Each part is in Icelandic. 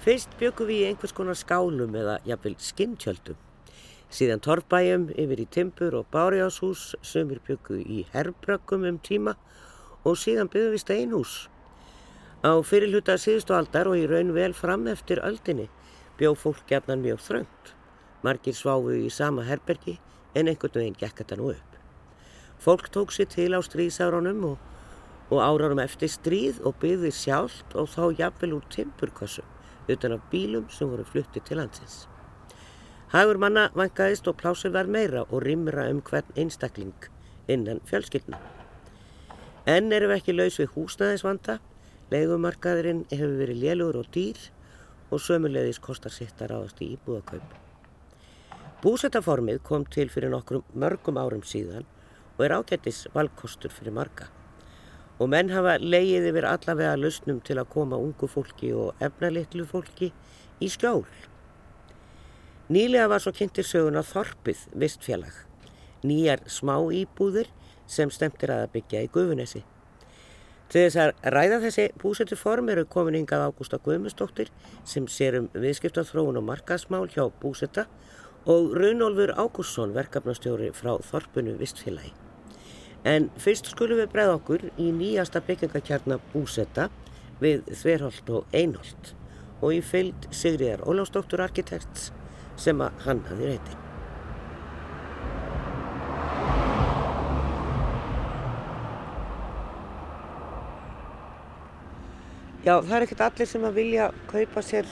Fyrst byggum við í einhvers konar skálum eða jafnvel skinntjöldum. Síðan torfbæjum yfir í timpur og bárjáshús sem við byggum í herbrökkum um tíma og síðan byggum við steinhús. Á fyrirluta síðustu aldar og í raun vel fram eftir öldinni bjóð fólk gefnan mjög þröngt. Margir sváfu í sama herbergi en einhvern veginn gekk þetta nú upp. Fólk tók sér til á stríðsárunum og, og árarum eftir stríð og byggði sjálft og þá jafnvel úr timpurkossum utan af bílum sem voru fluttið til landsins. Hagur manna vangaðist og plásið var meira og rimra um hvern einstakling innan fjölskyldna. Enn erum við ekki laus við húsnæðisvanda, leigumarkaðurinn hefur verið lélugur og dýr og sömulegðis kostar sitt að ráðast í íbúðakaup. Búsettaformið kom til fyrir nokkrum mörgum árum síðan og er ágættis valkostur fyrir marga og menn hafa leiðið yfir allavega lausnum til að koma ungu fólki og efnalitlu fólki í skjól. Nýlega var svo kynntir söguna Þorpið vistfélag, nýjar smá íbúðir sem stemtir að byggja í Guðunesi. Til þess að ræða þessi búsetu form eru komin hingað Ágústa Guðmustóttir sem sér um viðskiptaþróun og markaðsmál hjá búseta og Runolfur Ágússon verkefnastjóri frá Þorpunu vistfélagi. En fyrst skulum við bregða okkur í nýjasta byggingakjarnar búsetta við Þverholt og Einholt og í fylgd Sigriðar Óláfsdóttur arkitekts sem að hann hafði reyti. Já, það er ekkert allir sem að vilja kaupa sér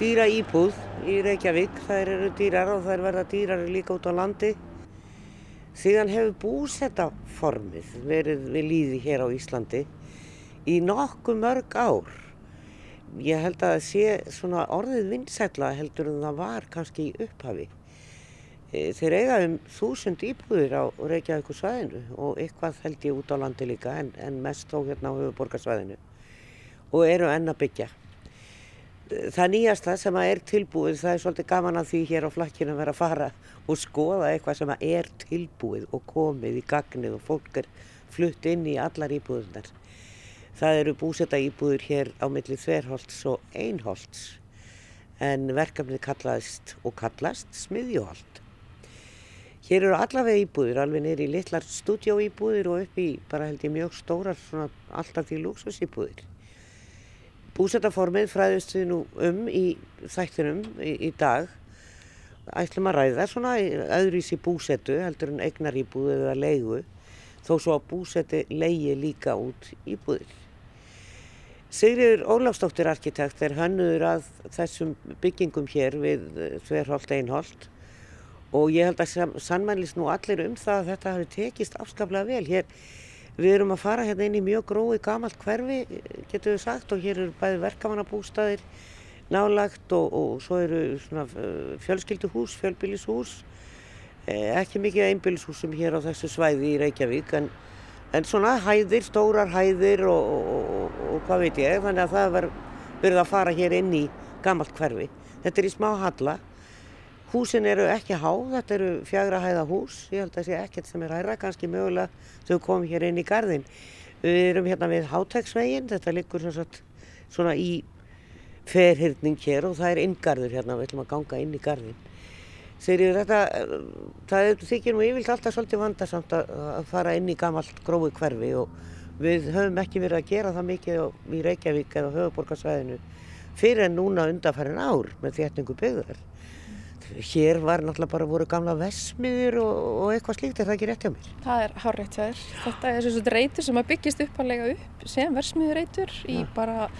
dýra íbúð í Reykjavík. Það eru dýrar og það er verða dýrar líka út á landi. Síðan hefur búsettaformið verið við líði hér á Íslandi í nokkuð mörg ár. Ég held að það sé svona orðið vinsætla heldur en það var kannski í upphafi. E, þeir eiga um þúsund íbúðir á Reykjavík svæðinu og eitthvað held ég út á landi líka en, en mest þó hérna á höfuborgarsvæðinu og eru enn að byggja það nýjasta sem að er tilbúið, það er svolítið gaman að því hér á flakkinu að vera að fara og skoða eitthvað sem að er tilbúið og komið í gagnið og fólk er flutt inn í allar íbúðunar. Það eru búsetta íbúður hér á milli þverholts og einholts en verkefnið kallaðist og kallast smiðjuholt. Hér eru allavega íbúður, alveg neyri litlar stúdjóíbúður og upp í bara held ég mjög stórar svona alltaf því lúksusíbúður. Búsetaformið fræðist við nú um í þættinum í, í dag. Ætlum að ræða svona öðruvísi búsetu heldur en eignar íbúðu eða leigu þó svo að búseti leigi líka út íbúðir. Sigriður Ólafsdóttir arkitekt er hannuður að þessum byggingum hér við Þverholt Einholt og ég held að sannmælist nú allir um það að þetta hafi tekist afskaplega vel. Hér Við erum að fara hérna inn í mjög grói gamalt hverfi, getur við sagt, og hér eru bæði verkamannabústaðir nálagt og, og svo eru eh, fjölskylduhús, fjölbílishús, eh, ekki mikið einbílishúsum hér á þessu svæði í Reykjavík, en, en svona hæðir, stórar hæðir og, og, og hvað veit ég, þannig að það verður að fara hér inn í gamalt hverfi. Þetta er í smá halla Húsin eru ekki há, þetta eru fjagra hæða hús, ég held að það sé ekkert sem er hæra, kannski mögulega þau komum hér inn í gardin. Við erum hérna við Hátæksveginn, þetta liggur svona í ferhyrning hér og það er inngarður hérna, við ætlum að ganga inn í gardin. Þegar þetta, það þykir nú yfirlt alltaf svolítið vandarsamt að fara inn í gamalt grói hverfi og við höfum ekki verið að gera það mikið í Reykjavík eða höfuborgarsvæðinu fyrir en núna undanfærin ár með þétningu byggðar hér var náttúrulega bara voru gamla vesmiður og, og eitthvað slíkt, er það ekki rétt hjá mér? Það er hárreitt hjá þér. Þetta er svona reytur sem að byggist uppalega upp sem versmiðurreytur í ja. bara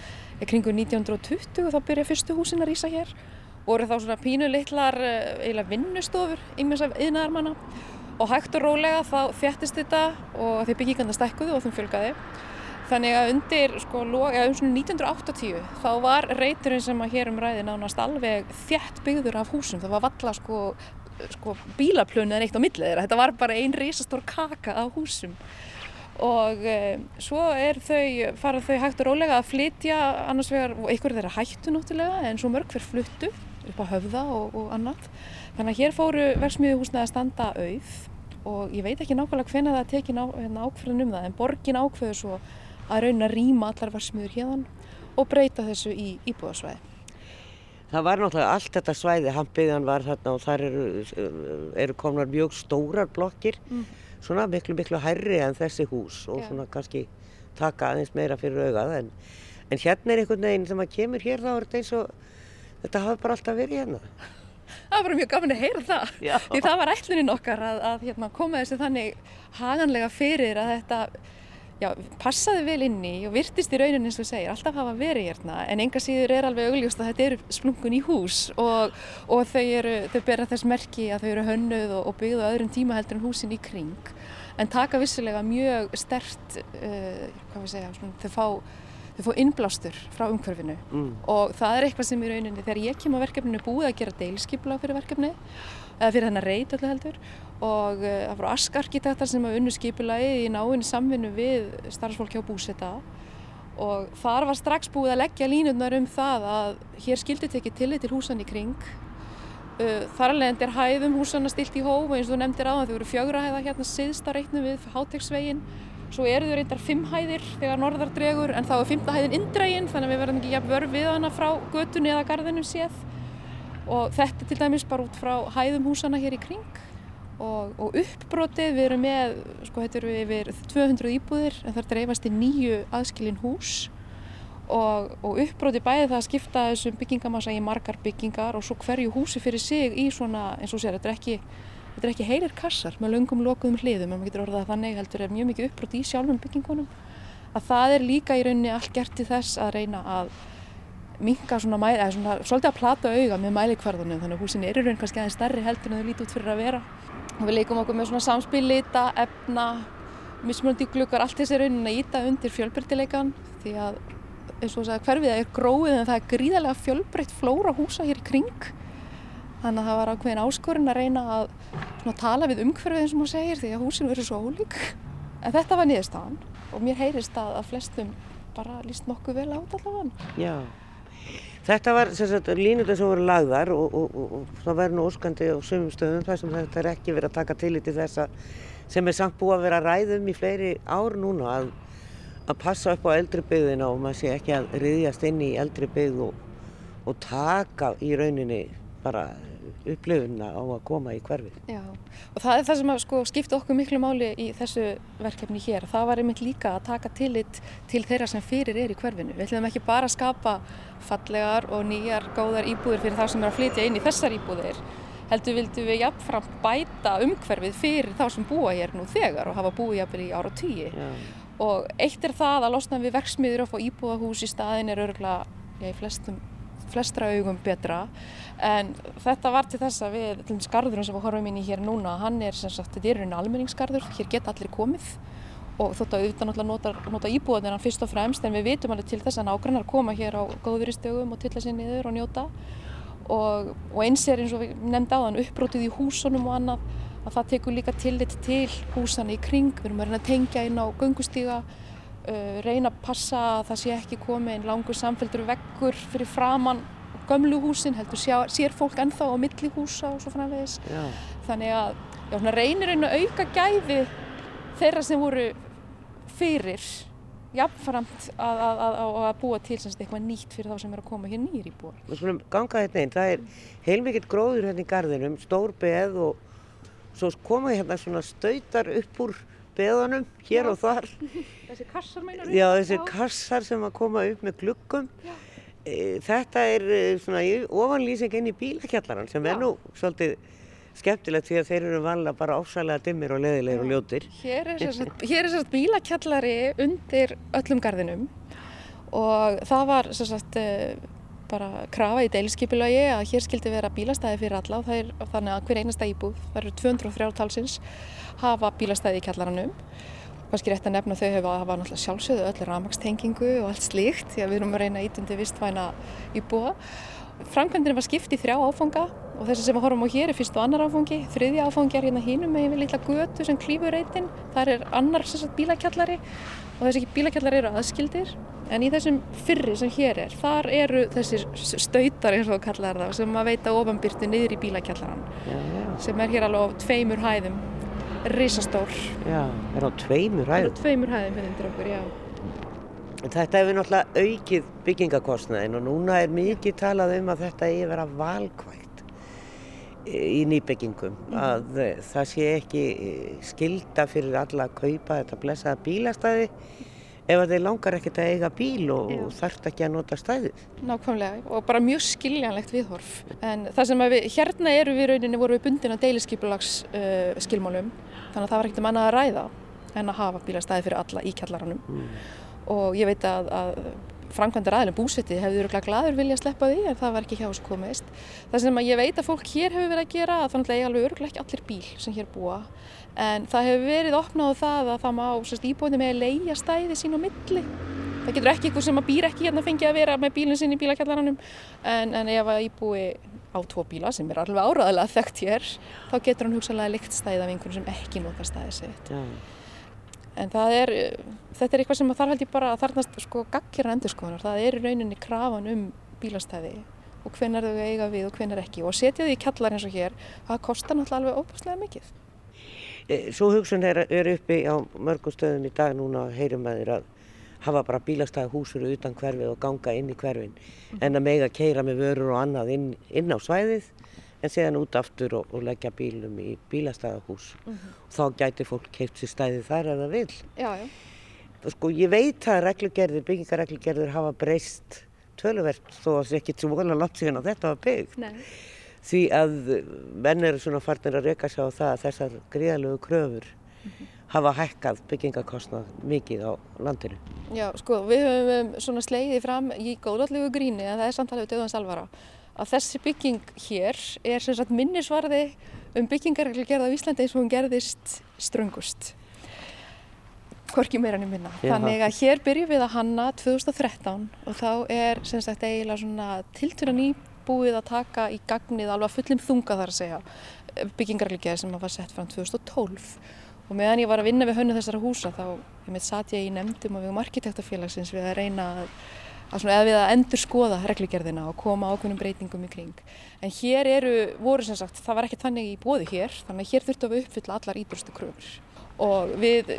kringu 1920 og þá byrja fyrstu húsin að rýsa hér. Voru þá svona pínu litlar eh, eiginlega vinnustofur ímins af yðnaðarmanna og hægt og rólega þá þjættist þetta og því byggingarna stækkuðu og þeim fjölgaði. Þannig að undir sko, ja, um 1980 þá var reyturinn sem að hér um ræði nánast alveg þjætt byggður af húsum. Það var valla sko, sko, bílaplunni en eitt á millið þeirra. Þetta var bara einn risastór kaka af húsum. Og e, svo þau, farað þau hægt og rólega að flytja annars vegar, einhverju þeirra hættu náttúrulega en svo mörg fyrir fluttu upp á höfða og, og annað. Þannig að hér fóru verksmiðuhúsnaði að standa auð og ég veit ekki nákvæmlega hvena það tekið ná, hérna, ákveðin um það en borgin ákveður svo að raun að rýma allar versmiður hérðan og breyta þessu í íbúðasvæði. Það var náttúrulega allt þetta svæði, hampiðan var þarna og þar eru, eru komnar mjög stórar blokkir, mm. svona miklu miklu hærri en þessi hús og Já. svona kannski taka aðeins meira fyrir augað en, en hérna er einhvern veginn sem að kemur hér þá er þetta eins og þetta hafi bara alltaf verið hérna. Það var mjög gafin að heyra það, Já. því það var ætlunin okkar að, að hérna, koma þessu þannig haganlega fyrir að þetta já, passaði vel inni og virtist í rauninni eins og segir, alltaf hafa verið hérna en enga síður er alveg augljóst að þetta eru splungun í hús og, og þau, eru, þau bera þess merki að þau eru hönnuð og, og byggðu öðrum tíma heldur en húsin í kring. En taka vissilega mjög stert, uh, hvað við segja, svona, þau fá þau fá innblástur frá umhverfinu. Mm. og það er eitthvað sem í rauninni þegar ég kem á verkefninu búið að gera deilskipla fyrir verkefni eða fyrir þennan reyt öllu heldur og eh, það voru askarkitektar sem hafa unnu skipulagi í náinn samvinnu við starfsfólk hjá búseta. Og þar var strax búið að leggja línutnar um það að hér skildi tekið tillit til húsan í kring. Eh, þar alveg er hæðum húsanna stilt í hóf eins og þú nefndir það þau voru fjögra hæða hérna siðst á reitnum við hátegsveginn svo eru þau reyndar fimm hæðir þegar norðar dregur en þá er fymta hæðin indrægin þannig að við verðum ekki jafn vörð við hana frá götunni eða garðinum séð. Og þetta til dæmis bara út frá hæðum húsana hér í kring og, og uppbrotið. Við erum með, sko þetta eru yfir 200 íbúðir en það dreifast í nýju aðskilin hús. Og, og uppbrotið bæði það að skipta þessum byggingamassa í margar byggingar og svo hverju húsi fyrir sig í svona, eins og sér, þetta er ekki Þetta er ekki heilir kassar með löngum lokuðum hliðum, en maður getur orðað að þannig heldur er mjög mikið uppbrot í sjálfum byggingunum. Að það er líka í rauninni allt gert til þess að reyna að minka svona, eða svona svolítið að plata auga með mælikvarðunum þannig að húsin eru raun kannski aðeins stærri heldur en þau líti út fyrir að vera við leikum okkur með svona samspil, lita, efna mismunandi glukar, allt þessi raunin að íta undir fjölbreytileikan því að eins og þess að hverfið er gróið en það er gríðarlega fjölbreytt flóra húsa hér í kring. Þannig að það var ákveðin áskorinn að reyna að svona, tala við umhverfið eins og maður segir því að húsinu verður svo ólík. En þetta var niðurstaðan og mér heyrist að, að flestum bara líst nokkuð vel át allavega. Já Þetta var línuða sem voru lagðar og, og, og, og það væri nú óskandi á sömum stöðum þar sem þetta er ekki verið að taka til í þess að sem er samt búið að vera ræðum í fleiri ár núna að, að passa upp á eldri byggðina og maður sé ekki að riðjast inn í eldri byggð og taka í rauninni bara upplifuna á að koma í hverfið. Já, og það er það sem að sko, skipta okkur miklu máli í þessu verkefni hér. Það var einmitt líka að taka tillit til þeirra sem fyrir er í hverfinu. Við ætlum ekki bara að skapa fallegar og nýjar góðar íbúðir fyrir það sem er að flytja inn í þessar íbúðir. Heldur vildum við jafnframt bæta umhverfið fyrir þá sem búa hér nú þegar og hafa búið jafnvel í ára og tíi. Og eitt er það að losna við verksmiður og fá íbúðahús í staðin er örgulega, já, í flestum flestra augum betra. En þetta var til þess að við, til skarðurum sem við horfum inn í hér núna, hann er sem sagt, þetta er einu almenningsskarður, hér geta allir komið. Og þótt að auðvitað náttúrulega nota, íbúðan hann fyrst og fremst en við vitum alveg til þess að nágrannar koma hér á góðuristögum og tilla sér niður og njóta. Og, og eins er eins og við nefndi á þann uppbrótið í húsunum og annað að það tekur líka tillit til húsana í kring, við erum að reyna að tengja inn á göngustíga reyna að passa að það sé ekki komið einn langur samfélgur veggur fyrir framann gömlu húsin, heldur sjá, sér fólk ennþá á milli húsa og svo framvegis já. þannig að já, reynir einu auka gæfi þeirra sem voru fyrir jafnframt að, að, að, að búa til semst eitthvað nýtt fyrir þá sem er að koma hér nýri í búar. Við skulum ganga þetta einn, það er heilmikið gróður hérna í gardinum, stór beð og svo komaði hérna svona stöytar upp úr beðanum hér Já. og þar. Þessi kassar meinar? Já, þessi Já. kassar sem að koma upp með glukkum. E, þetta er e, svona ofanlýsing inn í bílakjallaran sem er nú svolítið skemmtilegt því að þeir eru vanlega bara ásælega dimmir og leðilegir og ljótir. Hér er sérst bílakjallari undir öllum gardinum og það var sérst bara krafa í deilskipilagi að hér skildi vera bílastæði fyrir alla og er, þannig að hver einasta íbúð, það eru 203 talsins, hafa bílastæði í kjallaranum. Kanski rétt að nefna þau hefa, hafa náttúrulega sjálfsögðu öll ramakstengingu og allt slíkt því að við erum að reyna ítundi vistvæna íbúa. Framkvæmdinn var skipt í þrjá áfanga og þessi sem við horfum á hér er fyrst og annar áfangi. Þriðja áfangi er hérna hínum með við litla götu sem klýfur reytin. Það er annar bílakjallari og þessi bílakjallari eru aðskildir En í þessum fyrri sem hér er, þar eru þessir stautar eins og kallar það sem að veita ofanbyrtu niður í bílakjallaran já, já. sem er hér alveg á tveimur hæðum, risastór. Já, er á tveimur hæðum? Er á tveimur hæðum fyrir hérna okkur, já. Þetta hefur náttúrulega aukið byggingakostnaðin og núna er mikið talað um að þetta er vera valkvægt í nýbyggingum. -hmm. Að það sé ekki skilda fyrir alla að kaupa þetta blessaða bílastæði ef þeir langar ekkert að eiga bíl og, og þarft ekki að nota stæðið. Nákvæmlega og bara mjög skiljanlegt viðhorf. En það sem við, hérna eru við rauninni voru við bundin að deiliskypulags uh, skilmálum þannig að það var ekkert um annað að ræða en að hafa bílastæði fyrir alla í kjallaranum. Mm og ég veit að, að framkvæmdar aðlum búsetti hefur öruglega gladur vilja að sleppa því en það var ekki hjá þessu komist. Það sem ég veit að fólk hér hefur verið að gera að þannig að ég alveg öruglega ekki allir bíl sem hér búa en það hefur verið opnað á það að það má íbúinu með að leia stæði sín á milli. Það getur ekki ykkur sem að býr ekki hérna fengið að vera með bílinn sinn í bílakjallaranum en, en ef að íbúi á tvo bíla sem er alveg áraðilega þekkt hér þá getur hann hugsalega likt stæði af einhvern sem ekki nota stæði sitt. Já en er, þetta er eitthvað sem þarf held ég bara að þarnast sko gaggir endurskoðunar, það er í rauninni krafan um bílastæði og hvenar þau eiga við og hvenar ekki og setja því í kallar eins og hér, það kostar náttúrulega alveg óbúslega mikið. E, svo hugsun er, er uppi á mörgum stöðum í dag núna að heyrum að að hafa bara bílastæði húsur utan hverfið og ganga inn í hverfin mm. en að mega keira með vörur og annað inn, inn á svæðið en séðan út aftur og, og leggja bílum í bílastæðahús mm -hmm. og þá gæti fólk keipt sér stæði þar að það vil. Já, já. Sko ég veit að reglugerðir, byggingareglugerðir hafa breyst töluvert þó að það sé ekki svo volna langt síðan að þetta var byggt. Nei. Því að menn eru svona farnir að reyka sig á það að þessar gríðalögu kröfur mm -hmm. hafa hækkað byggingakostnað mikið á landinu. Já, sko við höfum svona sleiðið fram í góðallegu gríni en það er samtalið við döðans alvara að þessi bygging hér er sem sagt minnisvarði um byggingarreglugerð á Íslandi eins og hún gerðist ströngust. Hvorki meira niður minna. Já. þannig að hér byrjum við að hanna 2013 og þá er sem sagt eiginlega svona tiltur að nýbúið að taka í gagnið alveg fullum þunga þar að segja byggingarreglugerð sem var sett fram 2012 og meðan ég var að vinna við hönnu þessara húsa þá ég mitt satt ég í nefndum og við um arkitektafélagsins við að reyna að að svona, eða við að endur skoða reglugerðina og koma ákveðnum breytingum í kring. En hér eru, voru sem sagt, það var ekki þannig í bóði hér, þannig að hér þurftum við uppfylla allar íbúrstu kröfur. Og við,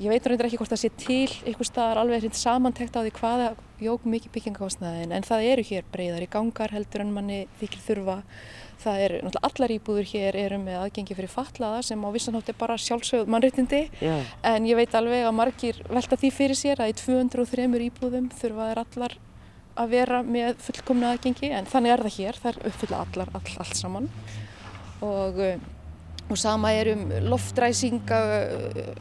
ég veit reyndar ekki hvort það sé til einhver staðar alveg hreint samantekt á því hvaða jók mikið byggingakostnaðin, en það eru hér breyðar í gangar heldur en manni þykir þurfa Það er náttúrulega allar íbúður hér eru með aðgengi fyrir fatlaða sem á vissanátt er bara sjálfsögð mannréttindi yeah. en ég veit alveg að margir velta því fyrir sér að í 203 íbúðum þurfa þeir allar að vera með fullkomna aðgengi en þannig er það hér, það er uppfylla allar all, allt saman og, eh, og sama er um loftræsinga,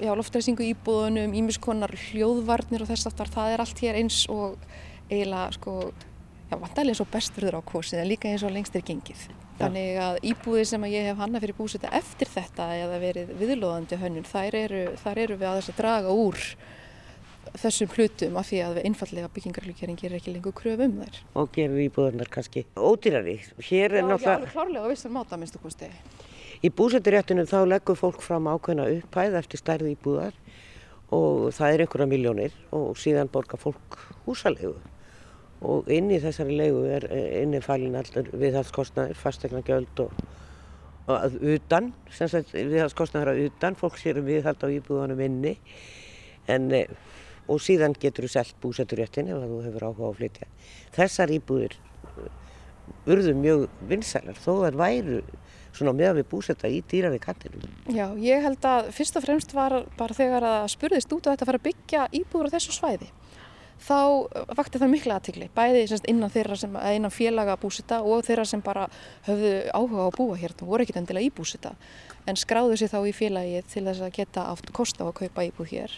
já loftræsingu íbúðunum, ímiskonar hljóðvarnir og þess aftar, það er allt hér eins og eiginlega sko, já vantarlega eins og bestfyrður á kosið en líka eins og lengst er gengið. Þannig að íbúðir sem að ég hef hanna fyrir búsetta eftir þetta eða verið viðlóðandi hönnun, þær eru, þær eru við að þess að draga úr þessum hlutum af því að við einfallega byggingarlíkjæring gerir ekki lengur kröf um þær. Og gerir íbúðunar kannski ódýrari. Hér er náttúrulega... Já, alveg klárlega á vissan máta minnstu kosti. Í búsettiréttunum þá leggur fólk fram ákveðna upphæð eftir stærði íbúðar og það er einhverja miljónir og síðan borgar fólk húsalegu og inn í þessari leigu er innifælin allur viðhaldskostnaðir, fastegna gjöld og, og að utan, sem sagt viðhaldskostnaðir að utan, fólk sér um viðhald á íbúðanum inni en, eh, og síðan getur þú selgt búsetturréttin ef þú hefur áhuga á að flytja. Þessar íbúðir eh, urðu mjög vinsælar þó þar væru svona meðan við búsetta í dýrari kantinum. Já, ég held að fyrst og fremst var bara þegar að spurðist út að þetta fara að byggja íbúður á þessu svæði þá vakti það mikla aðtikli, bæði semst, innan, sem, innan félaga búsita og þeirra sem bara höfðu áhuga á að búa hérna, voru ekkert endilega í búsita en skráðu sér þá í félagið til þess að geta átt kost á að kaupa íbúð hér.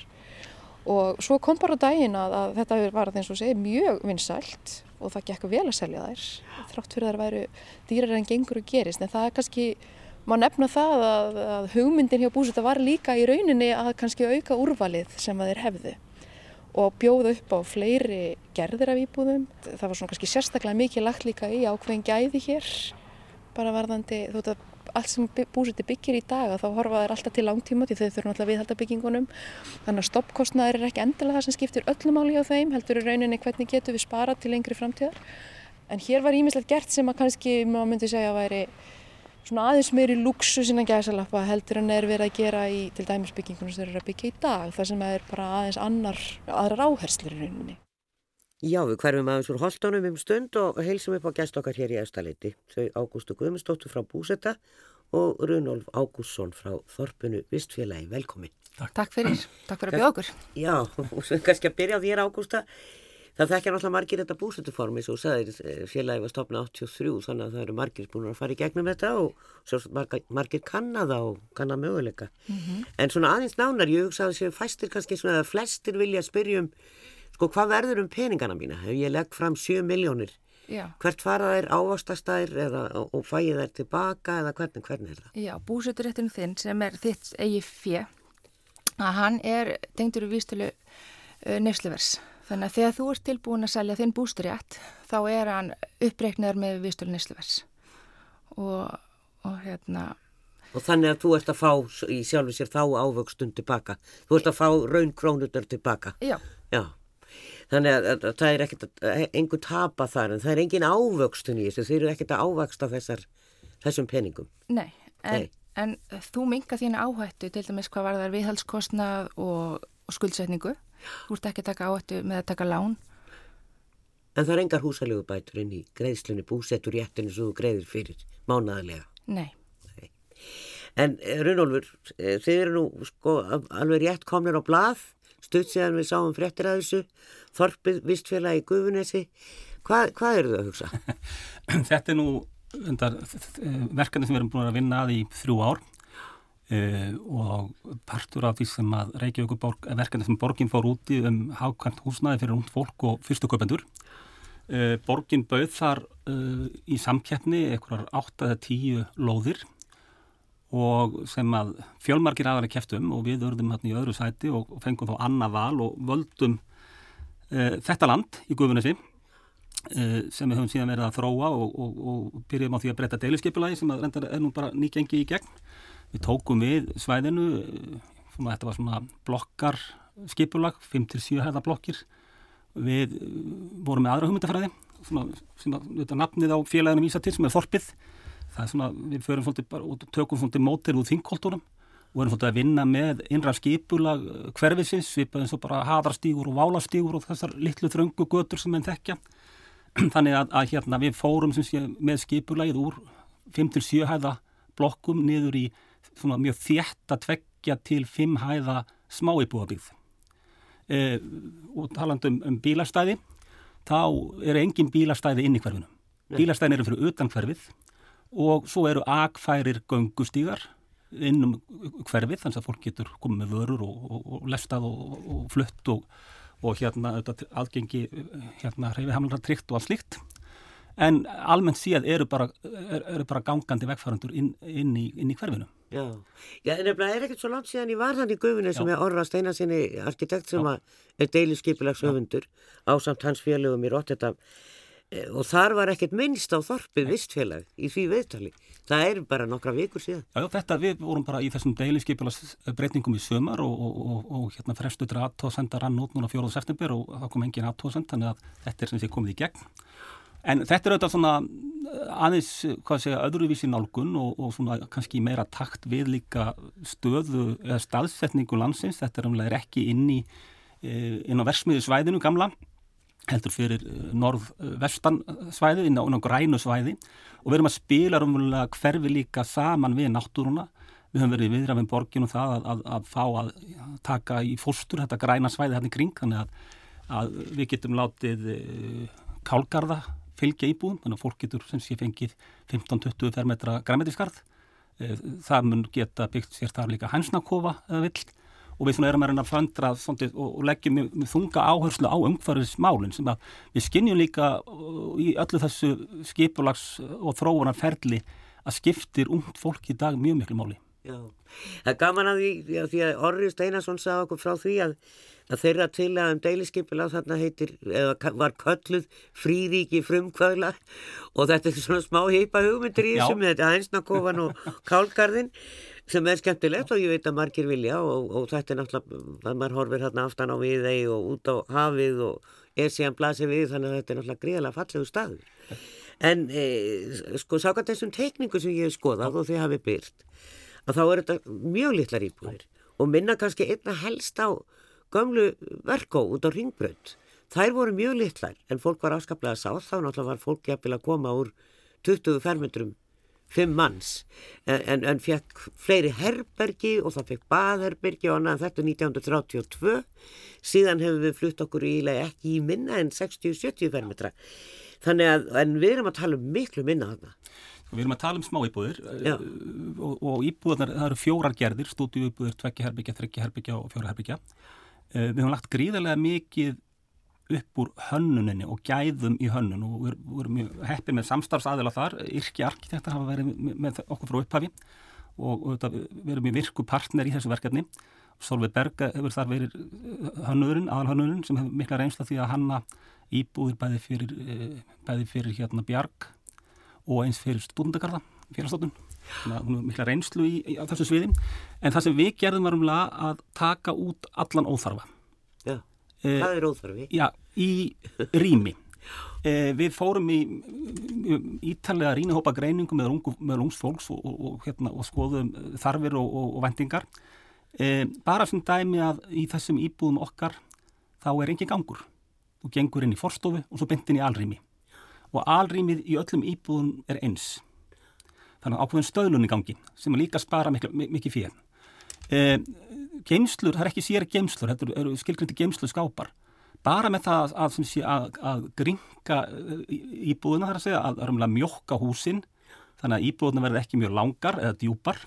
Og svo kom bara dægin að, að þetta var eins og segi mjög vinsælt og það gekk vel að selja þær þrátt fyrir að það væru dýrar en gengur og gerist. En það er kannski, maður nefna það að, að hugmyndin hjá búsita var líka í rauninni að kannski auka úrvalið sem að þeir hefðu og bjóða upp á fleiri gerðir af íbúðum. Það var svona kannski sérstaklega mikið lagt líka í ákveðin gæði hér, bara varðandi, þú veit að allt sem búsiti byggir í dag þá horfa þær alltaf til langtíma því þau þurfum alltaf viðhalda byggingunum. Þannig að stoppkostnaður er ekki endilega það sem skiptir öllum áli á þeim, heldur í rauninni hvernig getur við sparað til lengri framtíðar. En hér var ímislegt gert sem að kannski maður myndi segja væri svona aðeins meiri luxu sinna gæsalappa heldur en er verið að gera í til dæmis byggingunum sem eru að byggja í dag það sem er bara aðeins annar, aðrar áherslur í rauninni. Já, við hverfum aðeins úr holdónum um stund og heilsum upp á gæst okkar hér í Efstaleiti. Þau Ágústu Guðmundsdóttur frá Búsetta og Runolf Ágússon frá Þorpunu Vistfélagi. Velkomin. Takk. Takk fyrir. Takk fyrir að bjóða okkur. Já, og kannski að byrja á þér Ágústa. Það þekkja náttúrulega margir þetta búsötuformi svo sagðir eh, félagi var stopnað 83 þannig að það eru margir búin að fara í gegnum þetta og svo margir, margir kannada og kanna möguleika. Mm -hmm. En svona aðeins nánar, ég hugsa að þessi fæstir kannski svona að flestir vilja spyrja um sko hvað verður um peningana mína? Hef ég legg fram 7 miljónir? Já. Hvert fara þær ávastastær eða, og fæði þær tilbaka eða hvernig, hvernig er það? Já, búsöturéttinu þinn sem er þitt eigi fjö að hann er tengdur í výstölu uh, nefsluvers Þannig að þegar þú ert tilbúin að selja þinn bústurétt þá er hann uppreiknaður með viðstölu nýsluvers og, og hérna Og þannig að þú ert að fá í sjálfu sér þá ávöxtun tilbaka. Þú ert að fá raun krónunar tilbaka. Já. Já. Þannig að, að, að það er ekkert einhver tapa þar en það er engin ávöxtun í þessu. Þeir eru ekkert að ávöxta þessar, þessum peningum. Nei, en, Nei. en þú minga þína áhættu til dæmis hvað var þar viðhaldskostnað og, og skuldsetningu Þú ert ekki að taka áhættu með að taka lán. En það er engar húsalögubætur inn í greiðslunni búsettur réttinu sem þú greiðir fyrir mánadalega. Nei. Nei. En eh, Runolfur, eh, þið eru nú sko alveg rétt komnir á blað, stutt séðan við sáum fréttir að þessu, Þorpið vistfélagi í Guðunesi. Hvað, hvað eru þau að hugsa? Þetta er nú undar, verkefni sem við erum búin að vinna að í þrjú ár Uh, og partur af því sem að Reykjavík verkefni sem borgin fór úti um hákvæmt húsnaði fyrir ungd fólk og fyrstu köpendur uh, borgin bauð þar uh, í samkeppni einhverjar 8-10 lóðir og sem að fjölmarkir aðra keftum og við örðum hérna í öðru sæti og fengum þá annað val og völdum þetta land í Guðunissi sem við höfum síðan verið að þróa og, og, og byrjum á því að breyta deiliskeipulagi sem að reyndar er nú bara nýgengi í gegn Við tókum við svæðinu, þetta var svona blokkar skipulag, 5-7 hæða blokkir. Við uh, vorum með aðra hugmyndafræði, svona, svona, þetta nafnið á félaginu vísa til sem er Þorpið. Það er svona, við förum svolítið bara og tökum svolítið mótir úr þingkoltúrum og erum svolítið að vinna með innra skipulag uh, hverfisins, við erum svo bara haðarstígur og válastígur og þessar litlu þröngu götur sem enn þekkja. Þannig að, að hérna við fórum sé, með skipulagið úr 5-7 hæða blokkum niður í svona mjög þjætt að tveggja til fimm hæða smáibúabíð e, og taland um, um bílastæði þá eru engin bílastæði inn í hverfinu. Bílastæðin eru fyrir utan hverfið og svo eru agfærir göngustígar innum hverfið þannig að fólk getur komið með vörur og, og, og lestað og, og flutt og hérna aðgengi hérna hreyfihamlar tryggt og allt slíkt en almennt síðan eru bara, eru bara gangandi vegfærandur inn, inn, í, í hverfinu. Já, Já en það er ekkert svo langt síðan ég var þannig í guðvinni sem ég orða steinasinni arkitekt sem er deiliskypilagsöfundur á samt hans félögum í Rotterdam e, og þar var ekkert minnst á þorpið vistfélag í því viðtali. Það er bara nokkra vikur síðan. Já, þetta við vorum bara í þessum deiliskypilagsbreytingum í sömar og, og, og, og hérna frestuður aðtóðsenda rann út núna 4. september og það kom engin aðtóðsend þannig að þetta er sem sé komið í gegn En þetta er auðvitað svona eh, aðeins, hvað segja, öðruvísi nálgun og, og svona kannski meira takt við líka stöðu eða staðsetningu landsins. Þetta er umlega ekki inn í, eh, inn á versmiðu svæðinu gamla, heldur fyrir eh, norð-vestan svæði, inn á, á grænu svæði og við erum að spila umlega hverfi líka saman við náttúruna. Við höfum verið viðrað með borginu það að, að, að fá að taka í fórstur þetta græna svæði hérna í kring, þannig að, að við getum látið kálgarða fylgja íbúðum, þannig að fólk getur sem sé fengið 15-20 fermetra græmetiskarð. Eh, það mun geta byggt sér þar líka hænsnakofa eða vill og við svona erum að reyna að föndra og leggjum með þunga áherslu á umhverfismálinn sem að við skinnjum líka uh, í öllu þessu skipulags og þróunarferli að skiptir ungt fólk í dag mjög miklu máli. Já, það er gaman að því, því að Orri Steinarsson sagði okkur frá því að að þeirra til að um deiliskypila þarna heitir, eða var kölluð fríríki frumkvæðla og þetta er svona smá heipa hugmyndir í þessum, þetta er einsnakofan og kálgarðin sem er skemmtilegt og ég veit að margir vilja og, og þetta er náttúrulega, að maður horfir hérna aftan á við þeir og út á hafið og er síðan blasið við þannig að þetta er náttúrulega gríðalega fallegu staður. En e, sko sákvæmt þessum teikningu sem ég hef skoðað og þið hafi byrt að þá er þetta mjög litlar íbúðir. Og minna kannski einna helst á gömlu verkó út á ringbrönd. Þær voru mjög litlar en fólk var afskaplega sáð þá náttúrulega var fólk jafnvel að koma úr 20 fermetrum fimm manns. En, en, en fekk fleiri herbergi og það fekk baðherbergi og annað. Þetta 1932 síðan hefur við flutt okkur ílega ekki í minna en 60-70 fermetra. Þannig að við erum að tala um miklu minna þarna Við erum að tala um smá íbúðir uh, og, og íbúðar, það eru fjórar gerðir, stúdíu íbúðir, tvekki herbyggja, þrekki herbyggja og fjóra herbyggja. Uh, við höfum lagt gríðarlega mikið upp úr hönnuninni og gæðum í hönnun og við, við erum heppið með samstarfsaðila þar, yrki arkitektar hafa verið með, með okkur frá upphafi og, og við erum í virku partner í þessu verkefni. Solveig Berga hefur þar verið hönnurinn, aðalhönnurinn sem hefur mikla reynsla því að hanna íbúðir bæði fyrir, bæði fyrir hérna Bjarg og eins fyrir stúndakarða, félagsstofnun. Þannig að hún er mikla reynslu í, í, þessu sviði. En það sem við gerðum var umlega að taka út allan óþarfa. Já, eh, það er óþarfi. Já, í rými. Eh, við fórum í ítalega rínihópa greiningum með, ungu, með ungs fólks og, og, og, hérna, og skoðum þarfir og vendingar. Eh, bara sem dæmi að í þessum íbúðum okkar þá er engin gangur. Þú gengur inn í forstofu og svo byntin í alrými og alrýmið í öllum íbúðum er eins. Þannig að ákveðin stöðlunni gangi sem líka spara mikið, fyrir. E, geimslur, það er ekki sér geimslur, þetta eru skilgrindi geimslu skápar. Bara með það að, að, að, að gringa e, íbúðuna þar að segja, að örmulega mjokka húsin, þannig að íbúðuna verður ekki mjög langar eða djúpar,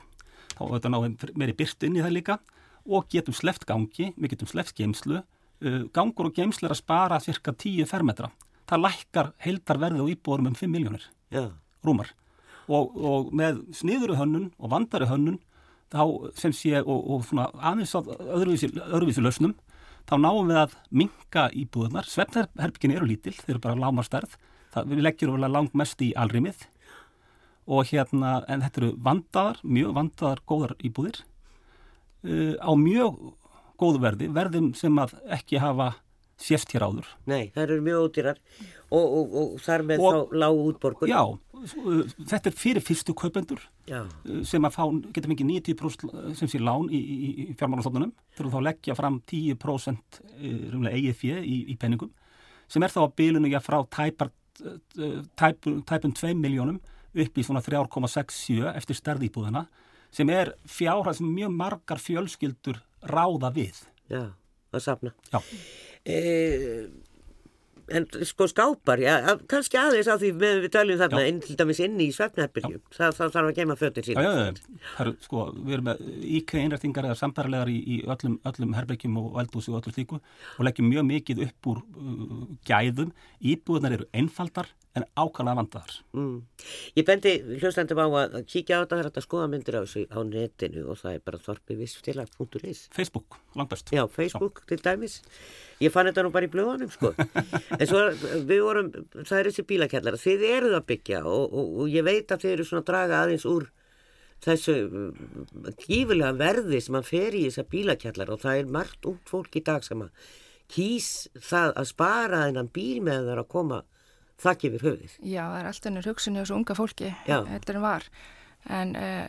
þá þetta náðum meiri byrt inn í það líka og getum sleft gangi, við getum sleft geimslu, e, gangur og geimslu er að spara cirka 10 fermetra það lækkar heildarverði og íbúðurum um 5 miljónir Já. rúmar. Og, og með sniðuru hönnun og vandari hönnun þá sem sé og, og svona aðeins á öðruvísi, öðruvísi lausnum þá náum við að minka íbúðunar svefnherbyggin eru lítil, þeir eru bara lámar stærð það, við leggjum vel að lang mest í alrimið og hérna en þetta eru vandaðar, mjög vandaðar góðar íbúðir. Uh, á mjög góðu verði verðum sem að ekki hafa sést hér áður. Nei, það eru mjög ódýrar og, og, og þar með og, þá lág útborgun. Já, þetta er fyrir fyrstu kaupendur já. sem að fá, geta mikið 90% sem sé lán í, í, í fjármálastofnunum þurfum þá að leggja fram 10% eigið fjö í, í penningum sem er þá að bylunu ég frá tæpar, tæpum, tæpum 2 miljónum upp í svona 3,67 eftir stærðýbúðina sem er fjárhæð sem mjög margar fjölskyldur ráða við. Já, að safna. Já. Eh, en sko skápar, já, kannski aðeins á því með við taljum þarna inn til dæmis inn í svefnherbergjum, það, þarf að gema fötir eru sko, við erum með íkveð einrættingar eða sambarlegar í, í öllum, öllum herbergjum og eldbúsi og öllu slíku og leggjum mjög mikið upp úr uh, gæðum, íbúðunar eru einfaldar en ákvæmlega vandaðar. Mm. Ég bendi hljóðslandum á að kíkja á þetta, það er að skoða myndir á þessu á netinu og það er bara þorpivissfélag.is Facebook, langt best. Já, Facebook Já. til dæmis. Ég fann þetta nú bara í blöðanum sko. en svo við vorum, það er þessi bílakjallara, þið eruð að byggja og, og, og ég veit að þið eru svona að draga aðeins úr þessu kífilega verði sem að fer í þessa bílakjallara og það er margt út fólk í dag sem að kýs það að spara þennan bíl með það að koma þakk yfir höfðið. Já, það er alltaf nýr hugsunni á þessu unga fólki, heldur en var. En uh,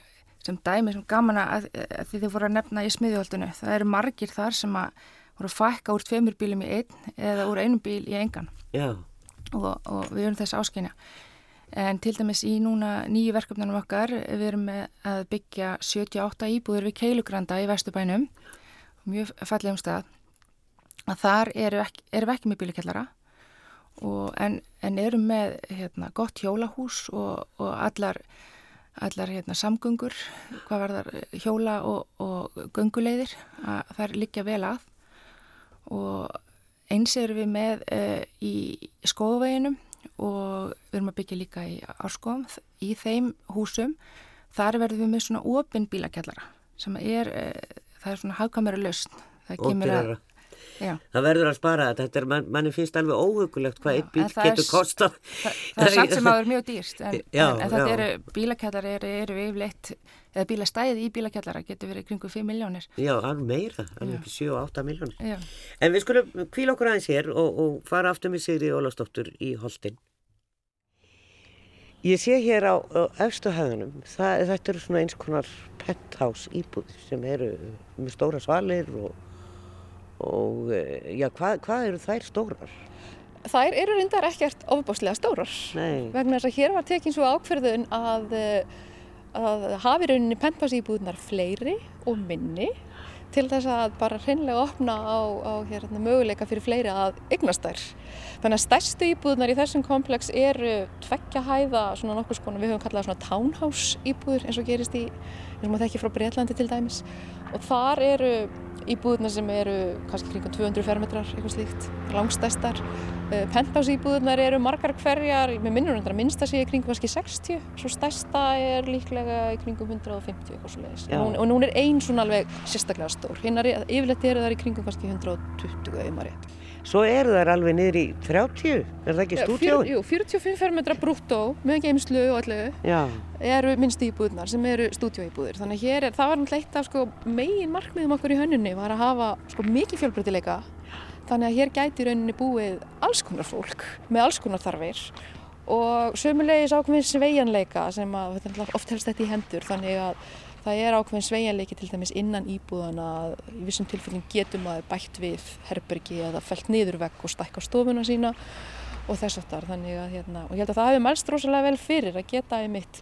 sem dæmi, sem gaman að, að því þið voru að nefna í smiðjóldinu, það eru margir þar sem að voru að fækka úr tveimur bílum í einn eða úr einum bíl í engan. Já. Og, og við erum þess áskynja. En til dæmis í núna nýju verkefnunum okkar, við erum að byggja 78 íbúður við Keilugranda í Vesturbænum, mjög fallegum stað, að þar eru ekki, við ekki með bílakjallara en, en eru með hérna, gott hjólahús og, og allar, allar hérna, samgöngur, hvað var þar hjóla og, og gönguleiðir, að það er líka vel að. Og eins erum við með uh, í skóðveginum og við erum að byggja líka í árskóðum í þeim húsum. Þar verðum við með svona ofinn bílakjallara sem er, uh, það er svona hagkamera lausn. Það kemur að Já. það verður að spara þetta, þetta er, man, manni finnst alveg óhugulegt hvað einn bíl getur kostað. það, það er samt sem að það er mjög dýrst en, já, en, en þetta eru, bílakjallar eru, eru yfirleitt, eða bílastæði í bílakjallara getur verið kringu 5 miljónir Já, alveg meira, alveg 7-8 miljónir En við skulum kvíla okkur aðeins hér og, og fara aftur með Sigri Ólastóttur í Holtin Ég sé hér á, á efstu höðunum, það, þetta eru svona eins konar penthouse íbúð sem eru með stóra svalir og, og eh, já, hvað, hvað eru þær stórar? Þær eru reyndar ekkert ofbáslega stórar Nei, vegna þess að hér var tekin svo ákverðun að, eh, að hafi rauninni pentbásíbúðnar fleiri og minni til þess að bara hreinlega opna á, á hérna, möguleika fyrir fleiri að eignast þær. Þannig að stærstu íbúðnar í þessum komplex eru tveggja hæða, svona nokkuð skona, við höfum kallað svona townhouse íbúður eins og gerist í, eins og maður þekki frá Breitlandi til dæmis. Og þar eru íbúðnar sem eru kannski kringum 200 fermetrar, eitthvað slíkt, langstæstar. Penthouse íbúðunar eru margar hverjar, með minnur hundra minnsta sé í kringum kannski 60, svo stærsta er líklega í kringum 150 eitthvað svo leiðis. Og, og hún er ein svona alveg sérstaklega stór, hinnar yfirleitt eru þær í kringum kannski 120 auðmari. Svo eru þær alveg niður í 30, er það ekki stúdíóin? Jú, 45 fermetra brúttó með geimslu og allu Já, eru minnstu íbúðunar sem eru stúdíóíbúður. Þannig að hér er, það var náttúrulega eitt af sko, megin markmiðum okkur í hönnunni var að hafa sko, mikið fjölbreytileika Þannig að hér gæti rauninni búið alls konar fólk með alls konar þarfir og sömulegis ákveðin sveigjanleika sem að oft helst þetta í hendur þannig að það er ákveðin sveigjanleiki til dæmis innan íbúðana að í vissum tilfellum getum að bætt við herbergi eða felt niður vekk og stækka stofuna sína og þess aftar þannig að hérna og ég held að það hefur mælst rosalega vel fyrir að geta einmitt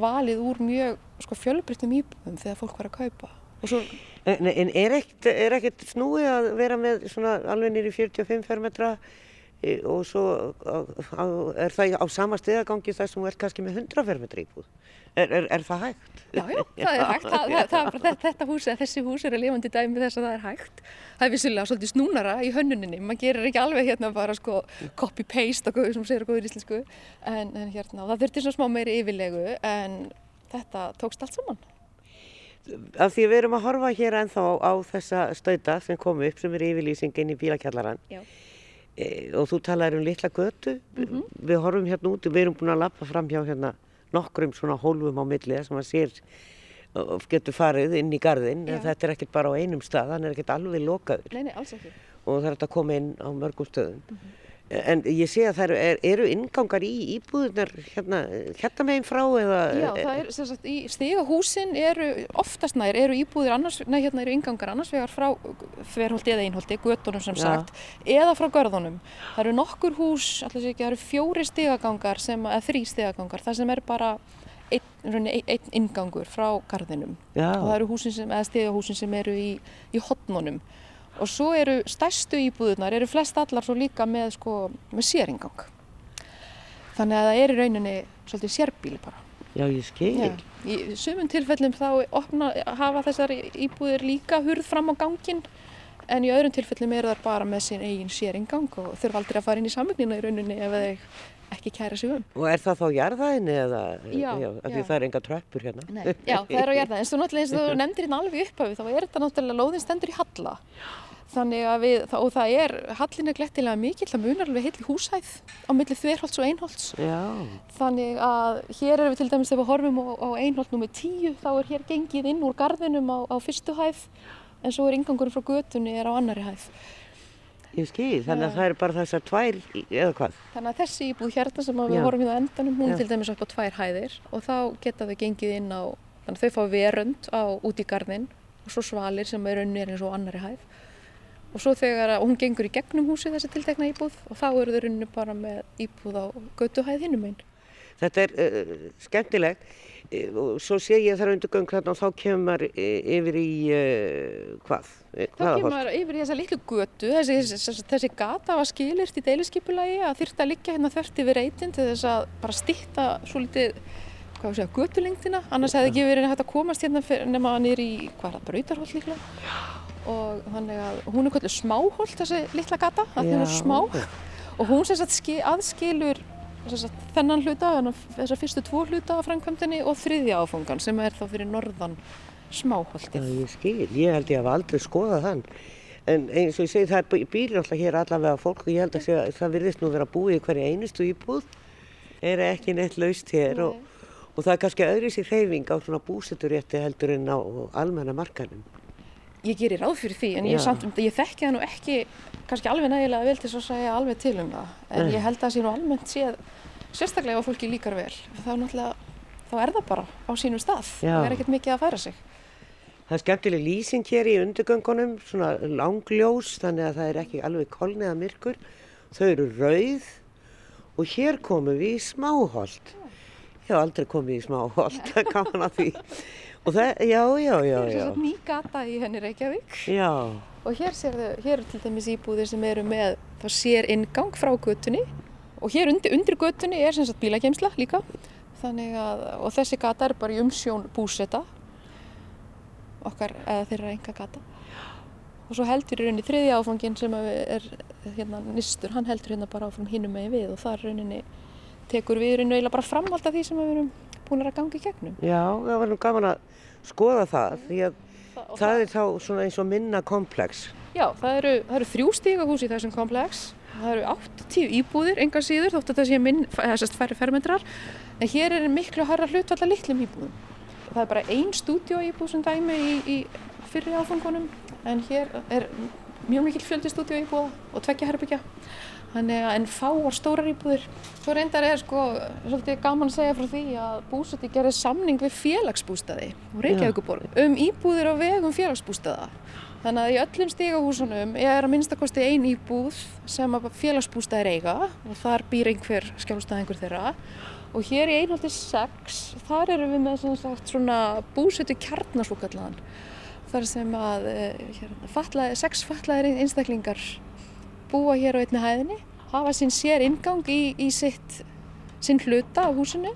valið úr mjög sko, fjölbreyttum íbúðum þegar fólk var að kaupa svo en, en er ekkert er snúið að vera með svona alveg í 45 fermetra e, og svo á, á, er það á sama stegagangi þar sem ert kannski með 100 fermetra íbúð? Er, er, er það hægt? Já, já, það er hægt. Það, það, það, er bara þetta- hús, eða þessi hús er að lifandi dæmi þess að það er hægt. Það er vissilega svolítið snúnara í hönnuninni. Man gerir ekki alveg hérna bara sko copy-paste og góður sem segir góður íslensku. En, en hérna, það þurfti svona smá meiri yfirlegu en þetta tókst allt saman. Af því við erum að horfa hér ennþá á, þessa stauta sem kom upp sem er yfirlýsing inn í bílakjallaran Já. e, og þú talaðir um litla götu. Við horfum hérna út við erum búin að lappa fram hjá hérna nokkrum svona hólfum á milli þar sem að sér og getur farið inn í garðin en þetta er ekkert bara á einum stað, hann er ekkert alveg lokaður. Nei, nei, og það er að koma inn á mörgum stöðum. En ég sé að það eru, er, eru ingangar í íbúðunar hérna, hérna meginn frá eða... Já, það er sem sagt í stigahúsin eru oftast nær, eru íbúðir annars, nei hérna eru ingangar annars vegar frá þverholti eða einholti, göttunum sem Já. sagt, eða frá görðunum. Það eru nokkur hús, allir sé ekki, það eru fjóri stigagangar sem, eða þrý stigagangar, það sem er bara einn, einn ingangur frá garðinum. Já. Og það eru húsin sem, eða stigahúsin sem eru í, í hotnunum. Og svo eru stærstu íbúðunar, eru flest allar svo líka með, sko, með séringang. Þannig að það er í rauninni svolítið sérbíli bara. Já, ég skil. Já, í sumum tilfellum þá opna, hafa þessar íbúðir líka hurð fram á gangin en í öðrum tilfellum eru þar bara með sín eigin séringang og þurfa aldrei að fara inn í samvignina í rauninni ef þeir ekki kæra sig um. Og er það þá jarðaðinni eða? Já, af því já. það er enga tröppur hérna. Nei. Já, það er á jarða, eins og náttúrulega eins og þú nefndir hérna alveg upphafi þá er þetta náttúrulega lóðin stendur í halla. Þannig að við, og það er, hallin er glettilega mikill, það munar alveg heill húshæð á milli þverholts og einholts. Já, Þannig að hér erum við til dæmis þegar við horfum á, á einholt nummer 10 þá er hér gengið inn úr garðinum á, á fyrstu hæð en svo er ingangurinn frá götunni er á annari hæð. Ég skil. Þannig að það eru bara þessar tvær, eða hvað? Þannig að þessi íbúð hérna sem við horfum hérna á endanum, hún Já. til dæmis upp á tvær hæðir og þá geta þau gengið inn á, þannig að þau fá verund á, út í garðin og svo svalir sem er unnir eins og annari hæð. Og svo þegar að, og hún gengur í gegnum húsið þessi tiltekna íbúð og þá eru þau runni bara með íbúð á götuhæð hinnum einn. Þetta er uh, skemmtilegt. Uh, og svo sé ég þar undir göng þarna og þá kemur maður uh, yfir í uh, hvað? Þá kemur maður yfir í þessa litlu götu, þessi, þessi, þessi gata var skilyrt í deiliskipulagi að þyrfti að liggja hérna þvert yfir reytin til þess að bara stýtta svo litið, við götulengdina, annars hefði ekki verið hægt að komast hérna nema niður í, hvað er það, brautarholt líklega. Og þannig að hún er kvöldu smáholt þessi litla gata, að því hún er smá. Og hún sem sagt ski, aðskilur þennan hluta, þessar fyrstu tvo hluta af framkvæmdini og þriðja áfangan sem er þá fyrir norðan smáholtið. ég skil. Ég held ég hafa aldrei skoðað þann. En eins og ég segi, það býr alltaf hér allavega fólk og ég held að segja, það virðist nú vera búið í hverju einustu íbúð. Er ekki neitt laust hér og, og það er kannski öðru sér hreyfing á svona búseturétti heldur en á almenna markanum. Ég gerir ráð fyrir því en ég, samt, ég þekki það nú ekki kannski alveg nægilega vel til að segja alveg til um það. En Nei. ég held að það sé nú almennt séð sérstaklega ef fólki líkar vel þá, þá er það bara á sínum stað Já. það er ekkert mikið að færa sig Það er skemmtileg lýsing hér í undirgöngunum, svona langljós, þannig að það er ekki alveg kolniða myrkur. Þau eru rauð og hér komum við í smáholt. Ég hef aldrei komið í smáholt, það gaman að því. Og það, já, já, já, Það er já. svo ný gata í henni Reykjavík. Já, og hér, sérðu, hér eru til dæmis íbúðir sem eru með þá sér inngang frá götunni. Og hér undir, undir götunni er sem sagt bílageimsla líka. Þannig að, og þessi gata er bara í umsjón búseta. Okkar eða þeirra enga gata og svo heldur í rauninni þriðja áfangin sem er hérna nýstur, hann heldur hérna bara áfram hinnum megin við. Og þar rauninni tekur við rauninni eiginlega bara framhald af því sem við erum búin að ganga í gegnum já, það var nú gaman að skoða það, því að og það er þá svona eins og minna komplex. Já, það eru, það eru þrjú stígahús í þessum komplex. Það eru 80 íbúðir, enga síður, þótt að það sé minn, þessast færri fermetrar. En hér er miklu harra hlutvalla litlum íbúðum. Það er bara ein stúdíóíbúð sem dæmi í, í fyrri áfangunum. En hér er mjög mikil fjöldi stúdíóíbúða og tveggja herbyggja. Þannig að en fáar stórar íbúðir. Svo reyndar er sko svolítið gaman að segja frá því að búsætti gerði samning við félagsbústaði og Reykjavíkuborg um íbúðir á vegum félagsbústaða. Þannig að í öllum stígahúsunum er að minnstakosti ein íbúð sem að félagsbústaðir eiga og þar býr einhver skjálfstæðingur þeirra. Og hér í einhaldi 6, þar erum við með svona, sagt, svona búsættu kjarnasvokallaðan. Þar sem að eh, hérna, fatlaði, sex fatlaðir einstaklingar búa hér á einni hæðinni, hafa sín sér ingang í, í sitt, sinn hluta á húsinu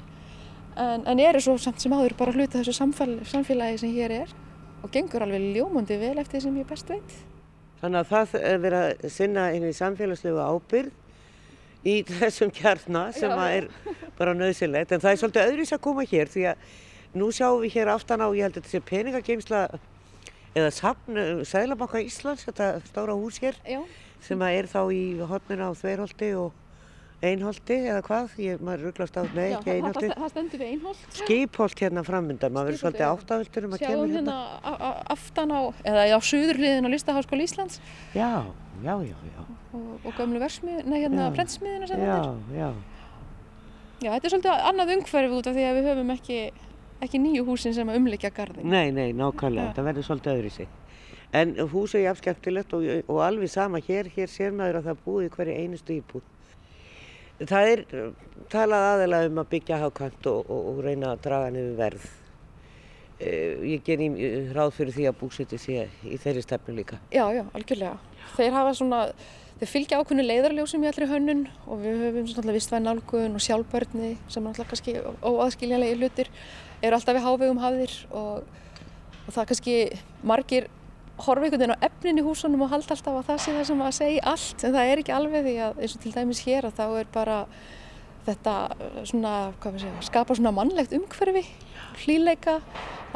en, en eru svo samt sem áður bara hluta þessu samfélagi, samfélagi sem hér er og gengur alveg ljómandi vel eftir því sem ég best veit. Þannig að það er verið að sinna einhverju samfélagslegu ábyrgð í þessum kjarna sem er bara nöðsilegt. En það er svolítið öðruvis að koma hér því að nú sjáum við hér aftan á, ég held að þetta sé peningageimsla eða safn Sælabanka Íslands, þetta stóra hús hér Já, sem að er þá í hotnina á Þveirholti og Einholti eða hvað, ég, maður rugglast á, Já ekki Einholti. það, það stendur við einholt. Skipholt hérna framönda, maður verður svolítið já. áttavöldur um að Sjáum kemur hérna hérna. a- a- aftan á, eða á suðurliðin á Listaháskóla Íslands Já, já, já, já, og, og gömlu versmið, nei hérna Já. prentsmiðina sem já, þetta er. já. Já, þetta er svolítið annað umhverfi út af því að við höfum ekki, ekki nýju húsin sem umlikja garðin. Nei, nei, nákvæmlega, Já. það verður svolítið öðru sig. En húsið er jafn skemmtilegt og, og alveg sama hér, hér sér maður að það búið í hverju einustu íbúð. Það er talað aðeins um að byggja hákant og, og, og reyna að draga niður verð. Uh, ég ger í ráð fyrir því að búsiti sé í þeirri stefnu líka. Já, já, algjörlega. Þeir hafa svona, þeir fylgja ákveðnu leiðarljósum í allri hönnun og við höfum svona vistvæn nálgun og sjálfbörni sem er alltaf kannski óaðskiljanlega hlutir, eru alltaf við hávegum hafðir og, og það kannski margir horfa einhvern veginn á efnin í húsunum og halda alltaf að það sé það sem að segja allt en það er ekki alveg því að eins og til dæmis hér að þá er bara þetta svona, hvað við segja, skapa svona mannlegt umhverfi, hlýleika,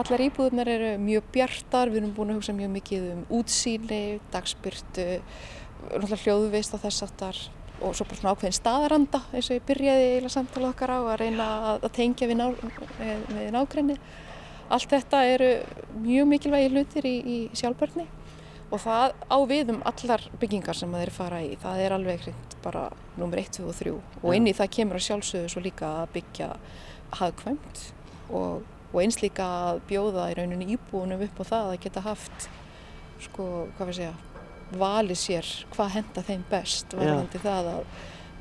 allar íbúðunar eru mjög bjartar, við erum búin að hugsa mjög mikið um útsýni, dagspyrtu, náttúrulega hljóðvist og þess aftar og svo bara svona ákveðin staðaranda eins og ég byrjaði eiginlega samtala okkar á að reyna að, að tengja við, ná, við, nákrenni. Allt þetta eru mjög mikilvægi hlutir í, í sjálfbörni og það á við um allar byggingar sem þeir fara í. Það er alveg hreint bara nummer 1, 2 og 3 og inn í það kemur að sjálfsögðu svo líka að byggja hagkvæmt og, og eins líka að bjóða í rauninni íbúunum upp á það að geta haft sko, hvað við segja, valið sér hvað henda þeim best varðandi það að,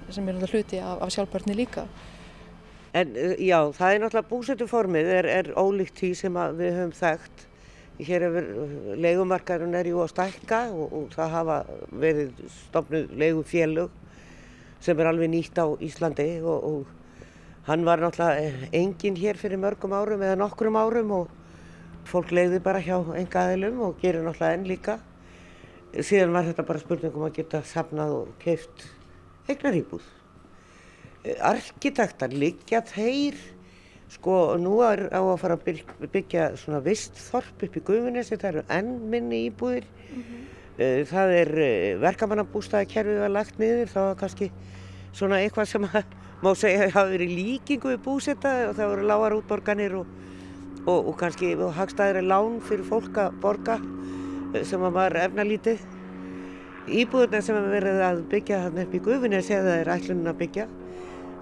sem er náttúrulega hluti af, af sjálfbörni líka. En uh, já, það er náttúrulega búsetuformið er, er ólíkt því sem við höfum þekkt. Hér hefur uh, leigumarkarinn er jú að stækka og, og það hafa verið stofnuð leigufélög sem er alveg nýtt á Íslandi og, og hann var náttúrulega enginn hér fyrir mörgum árum eða nokkrum árum og fólk leiði bara hjá engaðilum og gerir náttúrulega enn líka. Síðan var þetta bara spurningum að geta safnað og keift eignar íbúð. Arkitektar liggja þeir sko nú er á að fara að byggja svona vistþorp upp í Guðunnesi það eru enn minni íbúðir. Eh, það er eh, verkamannabústaðakerfið var lagt niður það var kannski svona eitthvað sem að, má segja hafa verið líkingu við búsetta og það voru lágar útborganir og, og, og kannski og hagstæðri lán fyrir fólk að borga. eh, sem var efnalítið íbúðurna sem er verið að byggja hann upp í Guðunnesi eða er ætlunin að byggja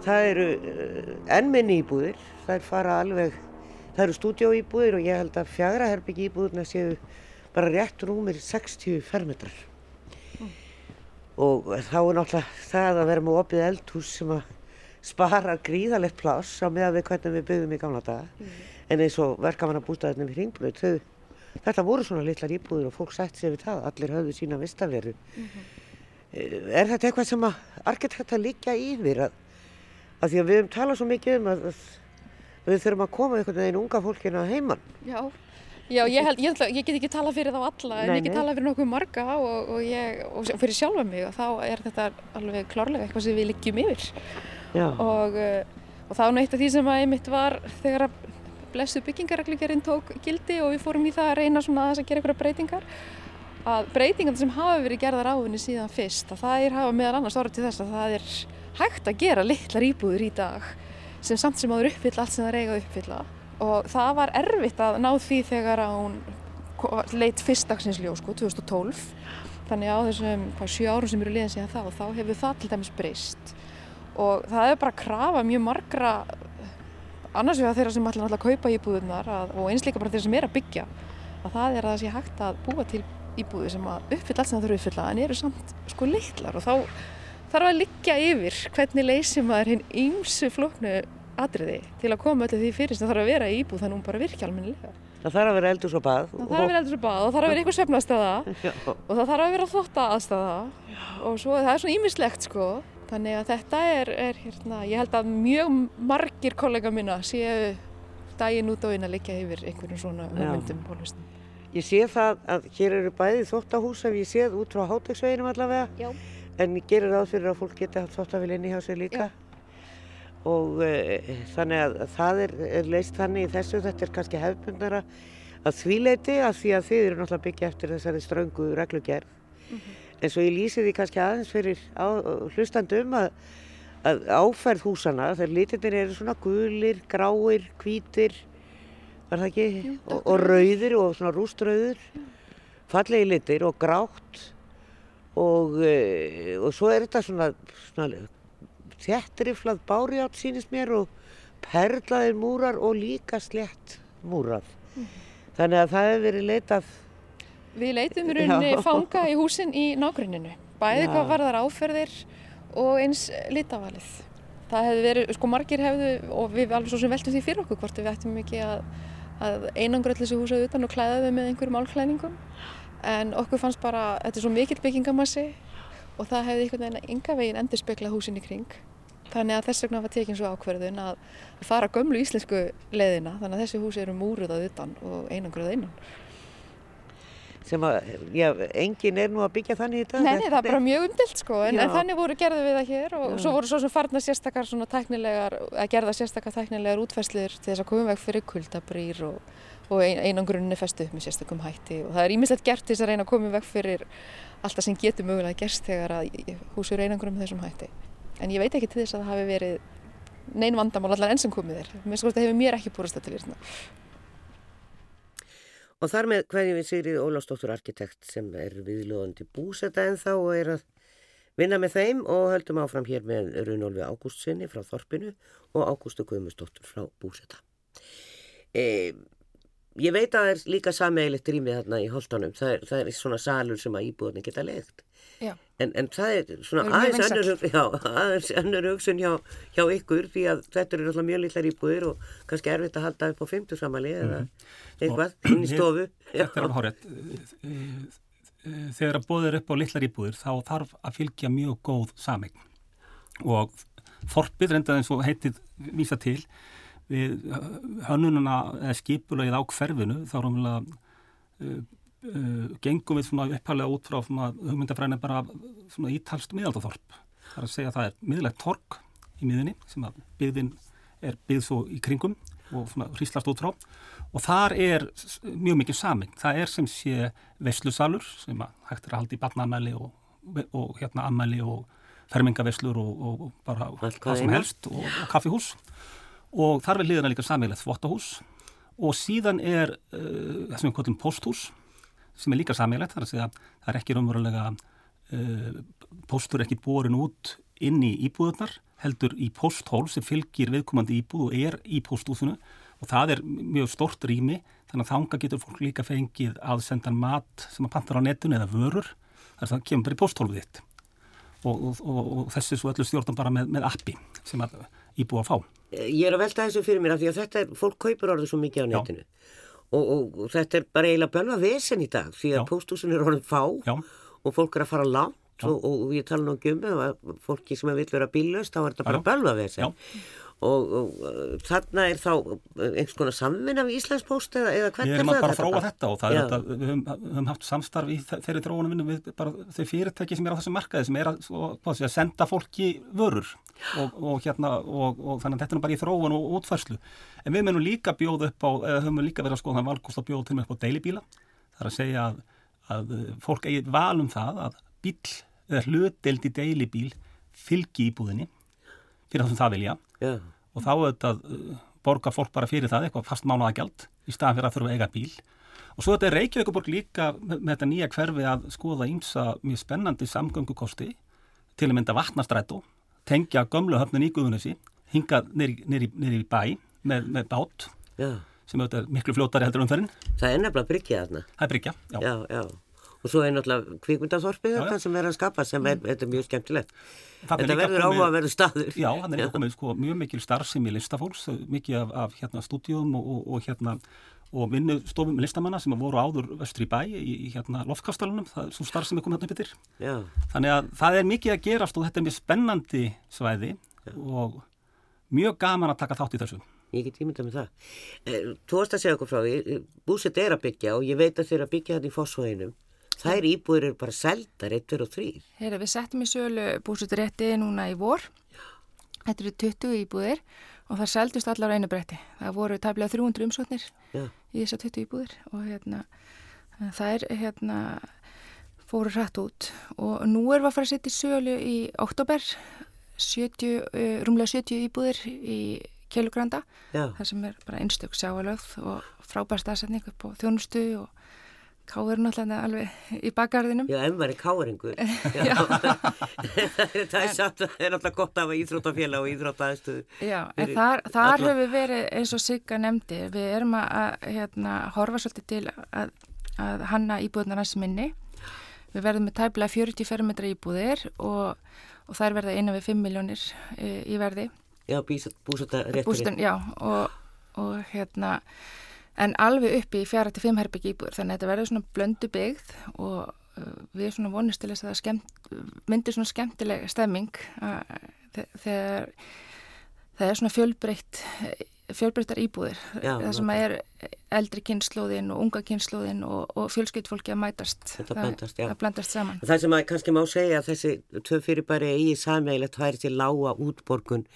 það eru uh, ennminni íbúðir, það er fara alveg, það eru stúdjóíbúðir og ég held að fjagraherbyggi íbúðirna séu bara rétt rúmir 60 fermetrar. Mm. Og þá er náttúrulega það að vera með opið eldhús sem að spara gríðalegt pláss á meðan við hvernig við byggðum í gamla daga. Mm. En eins og verkefannabústaðinni við Ringbröð, þau, þetta voru svona litlar íbúðir og fólk sætt sér við það, allir höfðu sína vistaveru. Mm -hmm. Er þetta eitthvað sem að arkitekta líka yfir að, að því að við höfum talað svo mikið um að, að við þurfum að koma einhvern veginn unga fólkina heimann? Já. Já, ég, held, ég, ég get ekki talað fyrir þá alla en nei, ég get talað fyrir nokkuð marga og, og, ég, og fyrir sjálfa mig og þá er þetta alveg klárlega eitthvað sem við liggjum yfir og, eh, og það var nú eitt af því sem að einmitt var þegar að blessu byggingarreglingarinn tók gildi og við fórum í það að reyna svona að gera einhverja breytingar. Að breytingarna sem hafa verið gerðar ávinni síðan fyrst að það er hafa meðal annars orðið til þess að það er hægt að gera litlar íbúður í dag sem samt sem áður uppfylla allt sem það reyga uppfylla. Og það var erfitt að ná því þegar hún leitt fyrstdagsins sko, 2012 þannig á þessum hvað, sjö árum sem eru liðan síðan þá þá hefur það til dæmis breyst. Og það er bara að krafa mjög margra annars vegar þeirra sem ætla að kaupa íbúðunar að, og eins líka bara þeirra sem er að byggja að það er að það sé hægt að búa til íbúði sem að uppfylla allt sem það þurfa uppfylla en eru samt sko litlar og þá þarf að liggja yfir hvernig leysir maður hinn ímsu flóknu atriði til að koma öllu því fyrir sem það þarf að vera í íbúð þannig að hún bara virkja almennilega. Það þarf að vera eldur svo bað. Það þarf að vera eldur svo bað og það þarf að vera einhver svefnastæða og það þarf að vera þótt aðstæða og svo það er svona ímislegt sko Þannig að þetta er, er hérna, ég held að mjög margir kollega minna séu daginn út á einn að liggja yfir einhvern svona umvöndum pólustum. Ég sé það að hér eru bæði þóttahús ef ég séð út frá hátegsveginum allavega Já. en ég gerir það fyrir að fólk geti haft þóttafél inn í hjá sig líka Já. og e, þannig að það er, er leist þannig í þessu, þetta er kannski hefðbundara að því leiti að því að þið eru náttúrulega byggja eftir þessari ströngu reglugerð. Mm -hmm en svo ég lýsi því kannski aðeins fyrir á, hlustandum að, að áferð húsana þegar litinir eru svona gulir, gráir, hvítir var það ekki? Jú, og, og rauðir og svona rústrauður fallegi litir og grátt. Og, e, og svo er þetta svona, svona þjættriflað bárjátt sínist mér og perlaðir múrar og líka slett múrað. Mm. þannig að það hefur verið leitað Við leitum rauninni fanga í húsin í nágruninu, bæði Já. hvað varðar áferðir og eins litavalið. Það hefði verið, sko margir hefðu, og við alveg svo sem veltum því fyrir okkur hvort við ættum ekki að, að einangra allir þessu húsa utan og klæða þau með einhverjum álklæðningum. En okkur fannst bara, þetta er svo mikill byggingamassi og það hefði einhvern veginn enga veginn endur speklað húsin í kring. Þannig að þess vegna var tekinn svo ákverðun að fara gömlu íslensku leðina, þannig að þessi húsi eru múruð að utan og einangrað einan sem að, já, engin er nú að byggja þannig í dag. Nei, nei, það er bara mjög umdilt sko, en, en þannig voru gerðið við það hér og já. svo voru svo sem farna sérstakar svona tæknilegar, að gerða sérstakar tæknilegar útfæslir til þess að koma veg fyrir kuldabrýr og, og ein, einangrunni festu upp með sérstakum hætti og það er ímislegt gert til þess að reyna að koma veg fyrir alltaf sem getur mögulega gerst þegar að húsur einangrunum með þessum hætti. En ég veit ekki til þess að það hafi verið nein vandamál allar enn sem komið er. Mér sko þetta hefur mér ekki búrast þetta til því. Og þar með hverjum við Sigrið Ólástóttur arkitekt sem er viðlóðandi búsetta en þá og er að vinna með þeim og höldum áfram hér með Runolfi Ágústsinni frá Þorpinu og Ágústu Guðmustóttur frá búsetta. E, ég veit að það er líka sameigilegt rýmið þarna í holtanum, það er, það er svona salur sem að íbúðinni geta leikt. En, en það er svona aðeins önnur, já, aðeins önnur hugsun hjá, hjá ykkur því að þetta eru alltaf mjög litlar íbúðir og kannski erfitt að halda upp á fymtusamali eða mm. eitthvað inn í stofu. Þetta er alveg horrið. Þegar að bóðir upp á litlar íbúðir þá þarf að fylgja mjög góð samegn og Þorpið reyndaði eins og heitið vísa til við hönnununa eða skipulagið á hverfinu þá erum við að uh, gengum við svona upphæflega út frá hugmyndafræðinu bara svona ítalst miðaldathorp. Það er að segja að það er miðlegt tork í miðunni sem að byggðin er byggð svo í kringum og svona hríslast út frá og þar er mjög mikið saming. Það er sem sé veslusalur sem að hægt er að halda í barnaamæli og, og hérna ammæli og fermingaveslur og, og, og bara hvað sem helst og kaffihús og þar við liðana líka samilegt þvottahús. Og síðan er uh, við kallum posthús sem er líka samílegt, þar að segja það er ekki raunverulega uh, póstur ekki borin út inn í íbúðunar, heldur í posthól sem fylgir viðkomandi íbúð og er í posthúsinu og það er mjög stort rými þannig að þanga getur fólk líka fengið að senda mat sem að pantar á netun eða vörur. Þar það kemur bara í posthólfið þitt. Og, og, og, og þessi svo öllu stjórnum bara með, með appi sem að íbúa að fá. Ég er að velta þessu fyrir mér af því að þetta er, fólk kaupur orðið svo mikið á netinu og, og, og þetta er bara eiginlega bölva vesen í dag því að pósthúsin er orðið fá Já. og fólk er að fara langt og, og ég tala nú ekki um að fólki sem vil vera bílaust þá er þetta bara Já, já. bölva vesen Já. og, og þarna er þá einhvers konar samvinna við Íslandspóst eða, eða Við hvernig erum er að það bara þróa þetta og það er þetta, við höfum, höfum haft samstarf í þe- þeirri þróunum vinnu við bara þau fyrirtæki sem er á þessum markaði sem er að, að senda fólki vörur og, og hérna og, og þannig að þetta er bara í þróun og útfærslu. En við munum líka bjóða upp á, eða höfum líka verið að skoða þann valkost að bjóða til með upp á deilibíla. Það er að segja að, að fólk eigi val um það að bíl eða hlutdeild í deilibíl fylgi íbúðinni fyrir það sem það vilja. Já, og þá auðvitað uh, borgar fólk bara fyrir það eitthvað fast mánaðagjald í staðan fyrir að þurfa að eiga bíl. Og svo þetta er Reykjavíkuborg líka með, með þetta nýja hverfi að skoða ímsa mjög spennandi samgöngukosti til að mynda vatnastrætó tengja gömlu höfnun í Guðunissi hinga nýri bæ með, með bát já, sem auðvitað er miklu fljótari heldur umferðin. Það er nefnilega bryggja þarna. Það er bryggja, já, Já, já og svo er náttúrulega kvikmyndaþorpið Já, þetta já. sem er að skapa sem er, þetta er mjög skemmtilegt. Er Þetta verður áhugaverður staður. Já, hann er komið sko, mjög mikil starfsemi listafólks, mikið af, af hérna, stúdíum og, og, og, hérna, og vinnustofum listamanna sem voru áður í bæ í, í hérna, loftkastalunum, það er svo starfsemi komið hérna upp yfir. Já, Þannig að það er mikið að gerast og þetta er mjög spennandi svæði og mjög gaman að taka þátt í þessu. ég get ímyndað með það. Eh, Þú varst að segja okkur frá því búsett er að byggja og ég veit að þeir eru að byggja þetta í fósfóðinum Þær íbúður eru bara seldar, 1, 2 og 3 Heyra, við settum í sölu búsuturétti núna í vor. Þetta eru 20 íbúðir og það seldust allar á einu bretti. Það voru tæmlega 300 umsóknir Já, í þessar 20 íbúðir og hérna, er hérna, fóru hrætt út. Og nú erum við að fara að setja í sölu í oktober 70, uh, rúmlega 70 íbúðir í Keilugranda. Já, það sem er bara einstök sjáalögð og frábær staðsetning upp á þjónustu og káður náttúrulega alveg í bakgarðinum. já, en var í káringur Já, það er satt það er alltaf gott að hafa íþróttafélag og íþróttaðstöðu Já, en þar, þar höfum við verið eins og Sigga nefndi, við erum að, hérna, horfa svolítið til að, að hanna íbúðunar hans minni. Við verðum með tæplega 40 fermetra íbúðir og, og þær verða innan við 5 miljónir e, í verði. Já, búsetta rétturinn Bústun, já, og, og hérna, en alveg upp í 4-5 herbyggi íbúður, þannig að þetta verður svona blöndu byggð og uh, við svona vonist til þess að það skemmt, myndir svona skemmtileg stemming þe- þegar það er svona fjölbreytt fjölbreyttar íbúðir. Já, það sem að er eldri kynnslóðin og unga kynnslóðin og, og fjölskyldfólki að mætast það, blandast, já. það blandast saman. Það sem að kannski má segja að þessi tvö fyrirbæri eigi sammeilegt væri til lága útborgun.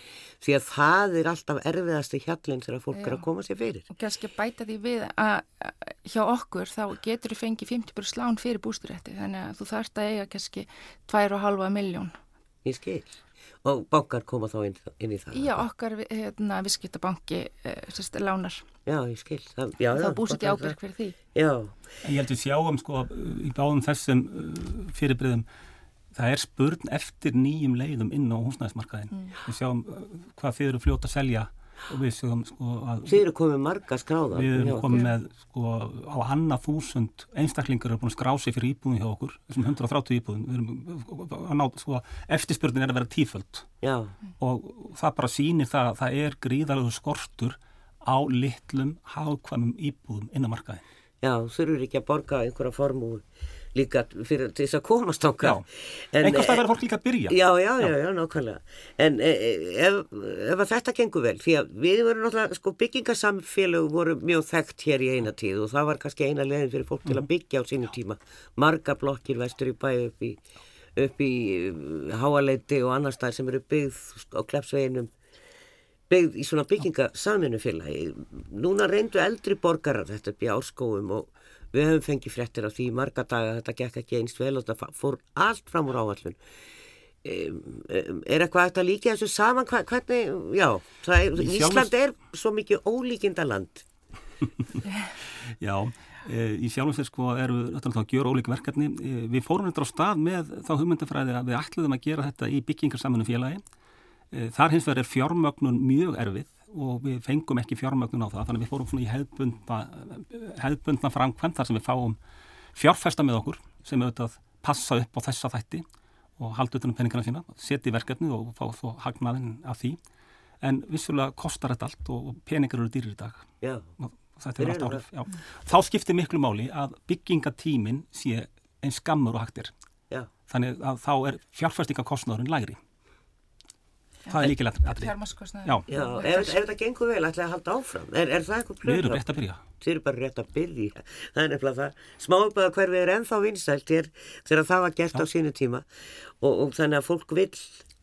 Því að það er alltaf erfiðasti hjallin þegar fólk er að koma sér fyrir. og kannski bæta því við að að hjá okkur þá getur þú fengið 50% slán fyrir bústurétti þannig að þú þarft að eiga kannski 2,5 miljón Ég skil. Og bankar koma þá inn, inn í það. að okkar hérna, viðskiptabanki uh, sérst, lánar Já, ég skil. Það, já, já, búsið í að ábyrg það- fyrir því Já, ég held við sjáum sko í báðum þessum fyrirbriðum það er spurn eftir nýjum leiðum inn á húsnæðismarkaðin. Við sjáum uh, hvað þið eru fljóta að selja og við sjáum sko að þið eru komið marga skráða. við erum komið með sko á annað þúsund einstaklingar eru búin að skrá sig fyrir íbúðin hjá okkur þessum 130 íbúðin við erum að ná sko eftirspurnin er að vera tíföld. Já, og það bara sýnir það að það er gríðalegu skortur á litlum hagkvæmum íbúðum innan já, þurfur ekki að borga einhverja formúi líka fyrir til þess að komast ánkað. einhvers það verður fólk líka að byrja Já, já, já, já, nákvæmlega. En e, ef, ef þetta gengur vel, því að við vorum náttúrulega, sko byggingasamfélög voru mjög þekkt hér í eina tíð og það var kannski eina leiðin fyrir fólk til að byggja á sínu tíma. Margar blokkir vestur í bæ upp í, upp í háaleiti og annar staðar sem eru byggð á klepsveginum byggð í svona byggingasamvinnufélagi. Núna reyndu eldri borgarar þetta áskóum og við höfum fengið fréttir af því marga daga þetta gekk ekki einst vel og þetta fór allt fram úr áallun. Er eitthvað að líka þessu saman hvernig, já, er, Ísland er svo mikið ólíkinda land Já, e, í sjálfum sér sko eru náttúrulega að gjöra ólík verkefni. E, við fórum þetta á stað með þá hugmyndafræði að við ætluðum að gera þetta í byggingarsaminu félagi Eh, Þar hins vegar er fjármögnun mjög erfið og við fengum ekki fjármögnun á það þannig að við fórum svona í hefðbundna, hefðbundna framkvæmt þar sem við fáum fjárfesta með okkur sem auðvitað passa upp á þessa þætti og halda utanum peningana sína, setja í verkefni og fá þó hagnaðin af því en vissulega kostar þetta allt og peningar eru dýrir í dag Já, og þetta er allt. Já. Þá skiptir miklu máli að byggingatímin sé eins skammur og hægtir já. þannig að þá er fjárfestingakostnaðurinn lægri. Það er líkilegt. Já, Já, ef, ef þetta gengur vel, ætlaði að halda áfram. Er, er það eitthvað við erum plöð? rétt að byrja. Þið eru bara rétt að byrja. Það er nefnilega það. Smáubæða hverfi er ennþá vinsælt hér þegar það var gert á sínu tíma og, og þannig að fólk vil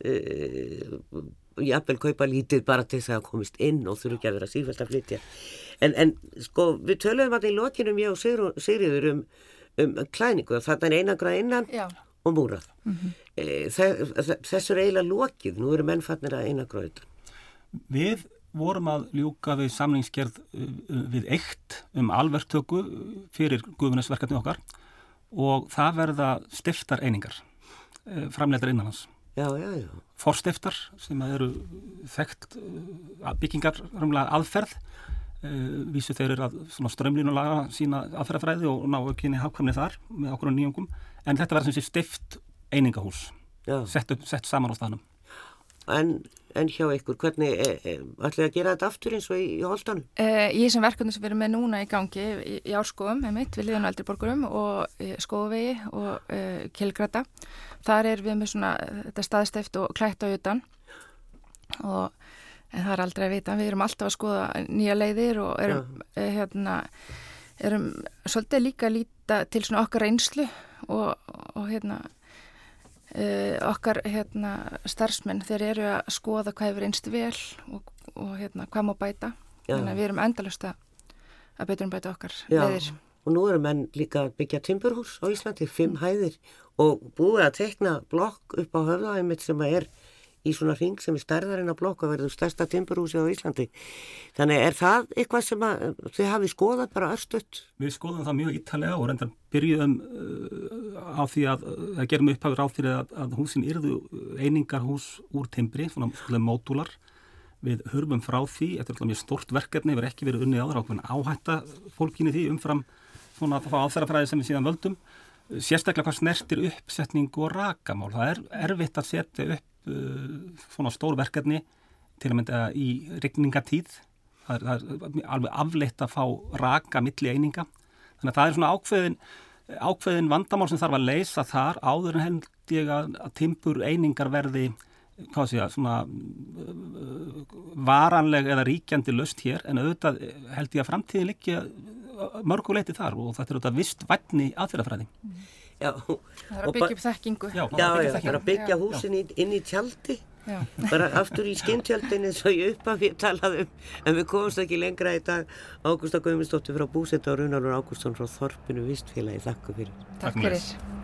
uh, jafnvel kaupa lítið bara til þess að komist inn og þurfu ekki að vera sífælt að flytja. En, en sko, við töluðum að í lokinum ég og Sigríður um, um klæningu og þetta er einagrað innan Já, og múrað. Mm -hmm. Þessu er eiginlega lokið. Nú eru mennfarnir að einagrað utan. Við vorum að ljúka við samlingsgerð uh, við eitt um alverktöku fyrir guðunisverkefni okkar og það verða stiftar einingar, framleitar innan hans. Já, já, já. forstiftar sem eru þekkt byggingar aðferð uh, vísu þeir eru að strömlínulega sína aðferðafræði og ná ekki inn í hafkvæmni þar með okkur nýjungum en þetta verður sem sé stift einingahús já. sett, upp, sett saman á staðnum En, en hjá ykkur, hvernig e, e, ætlaði að gera þetta aftur eins og í, í holdanum? Uh, í þessum verkefnum sem við erum með núna í gangi í, í árskóðum, einmitt, við liðan á eldriborgurum og skóðvegi og uh, kilgrata, þar er við með svona uh, þetta staðsteft og klætt á utan og en það er aldrei að vita, við erum alltaf að skoða nýja leiðir og erum uh, hérna, erum svolítið líka að líta til svona okkar reynslu og, og hérna Uh, okkar hérna, starfsmenn. Þeir eru að skoða hvað hefur einst vel og, og hérna, hvað má bæta. Já. þannig að við erum endalust að, að betur um bæta okkar Já, leiðir. Og nú eru menn líka að byggja timburhús á Íslandi, fimm hæðir og búið að tekna blokk upp á höfðaðið sem að er í svona ring sem er stærðar en að blokk og verður stærsta timburhúsi á Íslandi. Þannig er það eitthvað sem að þið hafi skoðað bara örstuðt? Við skoðum það mjög ítalega og reyndar byrjuðum uh, á því að, að gerum upphafur á því að, að húsin yrðu einingarhús úr timbri, svona, módular við hörfum frá því, þetta er mjög stort verkefni, við erum ekki verið unnið áður ákveðin áhætta fólkinni því umfram svona áþærafræði sem við síðan völdum sérstaklega hvað snertir uppsetning og rakamál, það er erfitt að setja upp uh, svona stór verkefni til að mynda í rigningatíð. Það er, það er alveg afleitt að fá raka milli eininga. Þannig að það er svona ákveðin ákveðin vandamál sem þarf að leysa þar áður en held ég að, að timpur einingar verði hvað sé ég, svona uh, varanleg eða ríkjandi löst hér. En auðvitað held ég að framtíðin liggja mörguleiti þar og þetta er auðvitað vist vætni aðferðafræði. Já, það er að byggja upp þekkingu. Já, já, já, það er að byggja húsin í, inn í tjaldi. Já. bara aftur í skinntjaldinni svo ég upp að við talaðum en við komumst ekki lengra í dag. Ágústa Guðmundsdóttir frá Búsetta og Runalur Ágústsson frá Þorpinu Vistfélagi, þakku fyrir. Takk fyrir